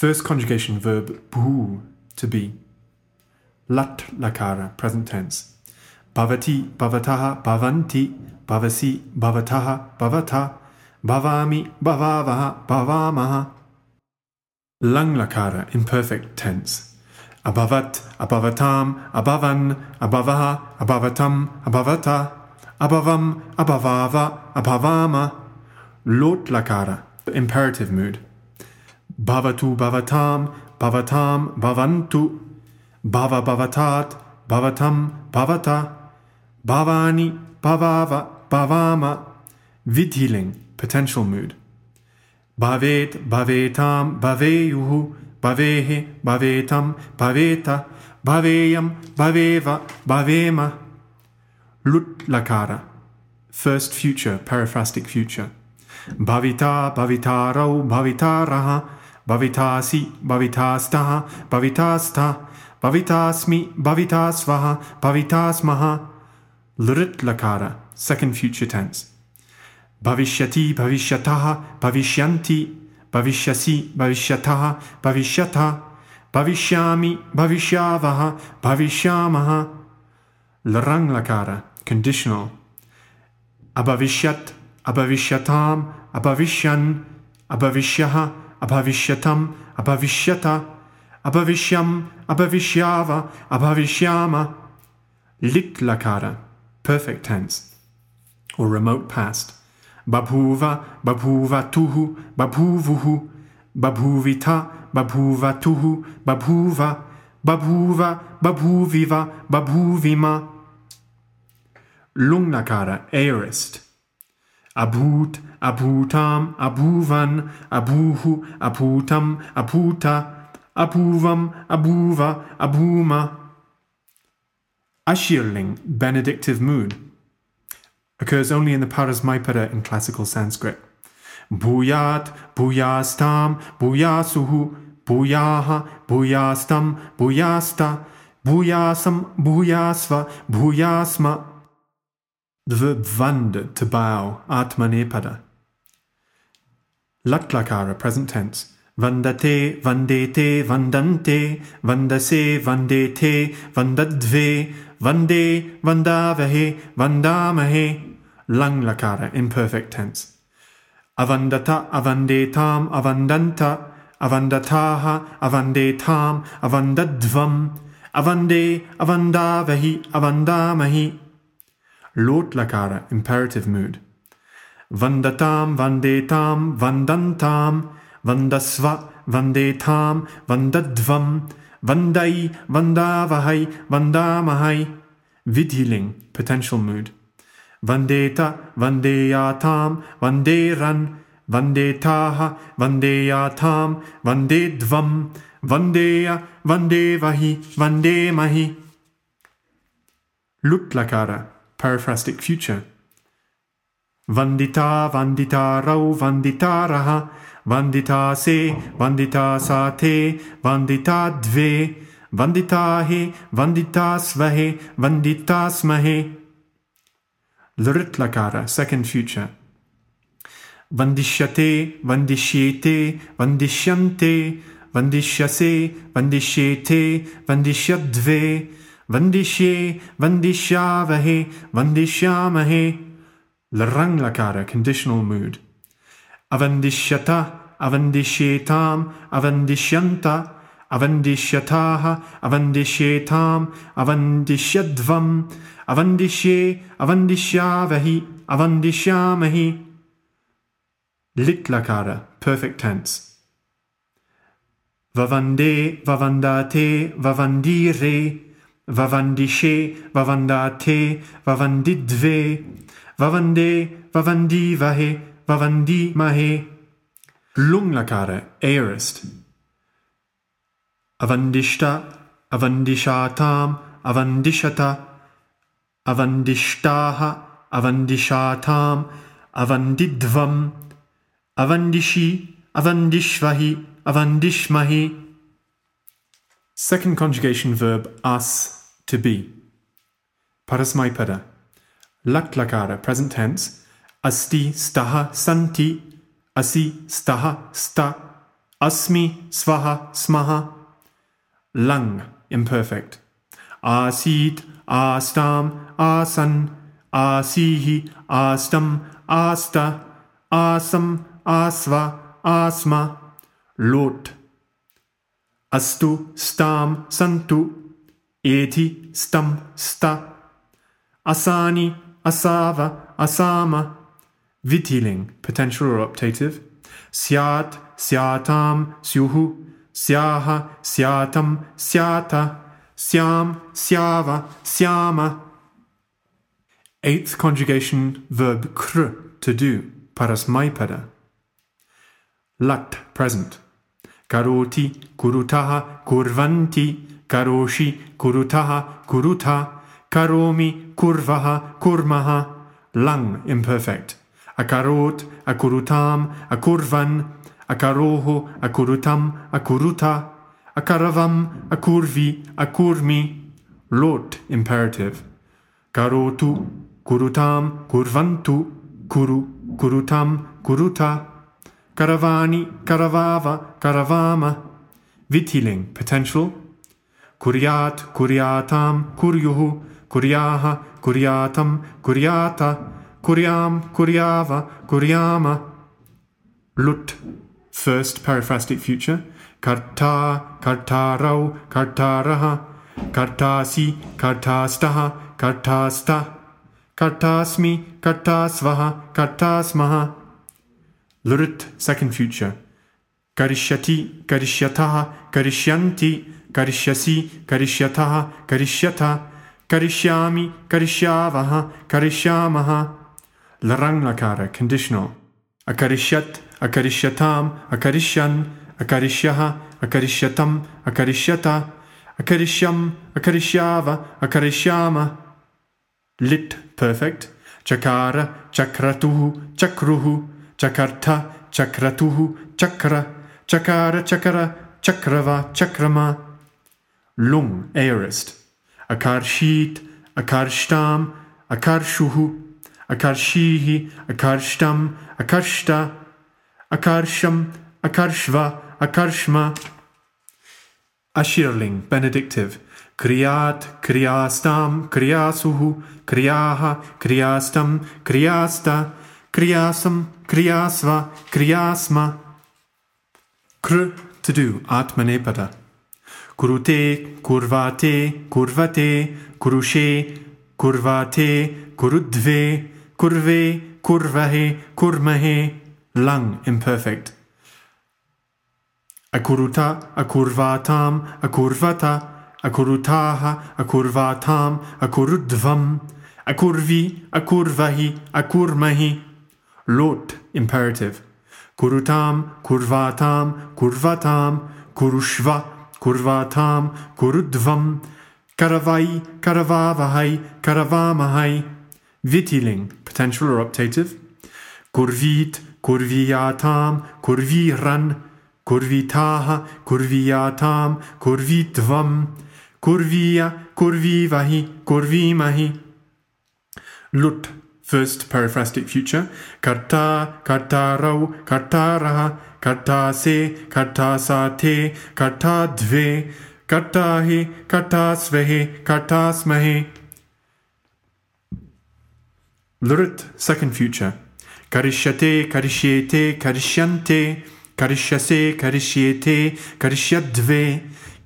First conjugation verb bhu, to be. Lat lakara, present tense. Bhavati, bhavataha, bhavanti, bhavasi, bhavataha, bhavata, bhavami, bhavavaha, bhavamaha. Lang lakara, imperfect tense. Abhavat, abhavatam, abhavan, abhavaha, abhavatam, abhavata, abhavam, abhavava, abhavama. Lot lakara, imperative mood. Bhavatu, bhavatam, bhavatam, bhavantu, bhava, bhavatat, bhavatam, bhavata, bhavani, bhavava, bhavama. Vidhiling, potential mood. Bhavet, bhavetam, bhaveyuhu, bhavehe, bhavetam, bhaveta, bhaveyam, bhaveva, bhavema. Lut lakara, first future, periphrastic future. Bhavita, bhavitarau, bhavitaraha, bhavitasi, bhavitastaha, bhavitasta, bhavitasmi, bhavitasvaha, bhavitasmaha. Lurit lakara, second future tense. Bhavishyati, bhavishyataha, bhavishyanti, bhavishyasi, bhavishyataha, bhavishyata, bhavishyami, bhavishyavaha, bhavishyamaha. Larang lakara, conditional. Abhavishyat, abhavishyatam, abhavishyan, abhavishyaha, abhavishyatam, abhavishyata, abhavishyam, abhavishyava, abhavishyama. Lit perfect tense, or remote past. Babhuva, babhuva tuhu, babhuvuhu, babhuvita, babhuva tuhu, babhuva, babhuva, babhuviva, babhuvima. Lung lakara, aorist. Abhut, abhutam, abhuvan, abhuhu, abhutam, abhuta, abhuvam, abhuva, abhuma. Ashirling, benedictive mood, occurs only in the Parasmaipada in classical Sanskrit. Bhuyat, bhuyastam, bhuyasuhu, bhuyaha, bhuyastam, bhuyasta, bhuyasam, bhuyasva, bhuyasma. The verb vand, to bow, atmanepada. Latlakara, present tense. Vandate, vandete, vandante, vandase, vandete, vandadve, vande, vandavahe, vandamahe. Lang lakara, imperfect tense. Avandata, avandetam, avandanta, avandataha, avandetam, avandadvam, avande, avandavahi, avandamahi. Lot lakara, imperative mood. Vandatam, vandetam, vandantam, vandasva, vandetam, vandadvam, vandai, vandavahai, vandamahai. Vidhiling, potential mood. Vandeta, vandeyatam, vanderan, vandetaha, vandeyatam, vandedvam, vandeya, vandevahi, vandemahi. Lutlakara, periphrastic future. Vandita, vandita rau, vandita raha, vandita se, vandita sa te, vandita dve, vandita he, vandita svahe, vandita smahe. Lritlakara, second future. Vandishyate, vandishyete, vandishyante, vandishyase, vandishyete, vandishyadve, vandishye, vandishyavahe, vandishyamahe. Larang lakara, conditional mood. Avandishyata, avandishyetam, avandishyanta, avandishyataha, avandishyetam, avandishyadvam, avandishye, avandishyavahi, avandishyamahi. Lit lakara, perfect tense. Vavande, vavandate, vavandire, vavandishe, vavandate, vavandidve, vavande, vavandivahe, vavandimahe. Lung lakara, aorist. Avandishta, avandishatam, avandishata, avandishtaha, avandishatam, avandidvam, avandishi, avandishvahi, avandishmahi. Second conjugation verb as, to be. Parasmaipada. Laklakara, present tense. Asti, staha, santi. Asi, staha, sta. Asmi, swaha, smaha. Lang, imperfect. Asid, astam, asan, asihi, astam, asta, asam, asva, asma. Lot. Astu, stam, santu. Eti, stam, sta. Asani, asava, asama. Vidhiling, potential or optative. Syat, syatam, syuhu, syaha, syatam, syata, syam, syava, syama. Eighth conjugation verb kr, to do, parasmaipada. Lat, present. Karoti, kurutaha, kurvanti, karoshi, kurutaha, kuruta, karomi, kurvaha, kurmaha. Lang, imperfect. Akarot, akurutam, akurvan, akaroho, akurutam, akuruta, akaravam, akurvi, akurmi. Lot, imperative. Karotu, kurutam, kurvantu, kuru, kurutam, kuruta. Karavani, karavava, karavama. Vidhiling, potential. kurjat, kurjatam, kurjuhu, kurjaha, kurjatam, kurjata, kurjam, kurjava, kurjama. Lut, First periphrastic future Karta kartarau kartaraha kartasi kartastaha kartasta kartasmi kartasvaha kartasmaha Lurit second future Karishati karishyataha karishyanti करिष्यसि, करिष्यथः, करिष्यथ, करिष्यामि, करिष्यावः, करिष्यामः। लरङ् लकार conditional. अकरिष्यत् अकरिष्यताम् अकरिष्यन्, अकरिष्यः, अकरिष्यतम्, अकरिष्यत, अकरिष्यम्, अकरिष्याव, अकरिष्याम। लिट्, perfect. चकार, चक्रतुः, चक्रुः, चकर्थ, चक्रतुः, चक्र। चकार, चकर, चक्रवा, चक्रमा। Lung, aorist. Akarshit, akarshtam, akarshuhu, Akarshihi, Akarshtam, Akarshta, Akarsham, Akarshva, Akarshma. Ashirling, benedictive. Kriyat, Kriyastam, Kriyasuhu, Kriyaha, Kriyastam, Kriyasta, Kriyasam, Kriyasva, Kriyasma. Kr, to do, Atmanepada. Kurute, Kurvate, Kurvate, Kurushe, Kurvate, Kurudve, kurve, kurvahe, kurmahe, lang, imperfect. Akuruta, akurvatam, akurvata, akurutaha, akurvatam, akurudvam, akurvi, akurvahi, akurmahi. Lot, imperative. Kurutam, kurvatam, kurvatam, kurushva, kurvatam, kurudvam, karavai, karavavahai, karavamahai. Vidhiling, potential or optative. Kurvit, kurviyatam, kurviran, kurvitaha, kurviyatam, kurvitvam, kurviya, kurvivahi, kurvimahi. Lut, first periphrastic future. Karta, kartarau, kartaraha, कठासे कठासाथे कठाध्वे कठाहे कठास्वहे कठास्महे लुरित second future करिष्यते, करिष्येते, करिष्यन्ते, करिष्यसे, करिष्येते, करिष्यध्वे,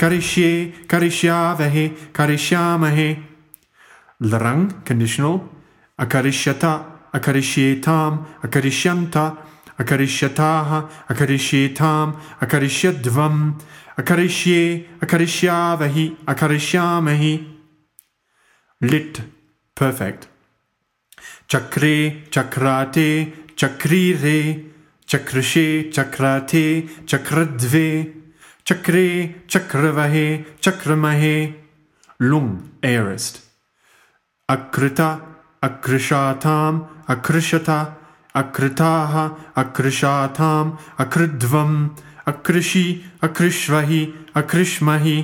करिष्ये, करिष्यावहे, करिष्यामहे। लरंग कंडीशनल अकरिष्यता, अकरिष्येताम, अकरिष्यन्ता। Akarishyataha, akarishyetam, akarishyadvam, akarishye, akarishyavahi, akarishyamahi. Lit, perfect. Chakre, chakrate, chakrire, chakrishe, chakrate, chakradve, chakre, chakravahe, chakramahe. Lung, aorist. Akrita, akrishatam, akrishata, अकृताः अकृशाथाम् अकृध्वम् अकृषि अकृष्वहि अकृष्महि।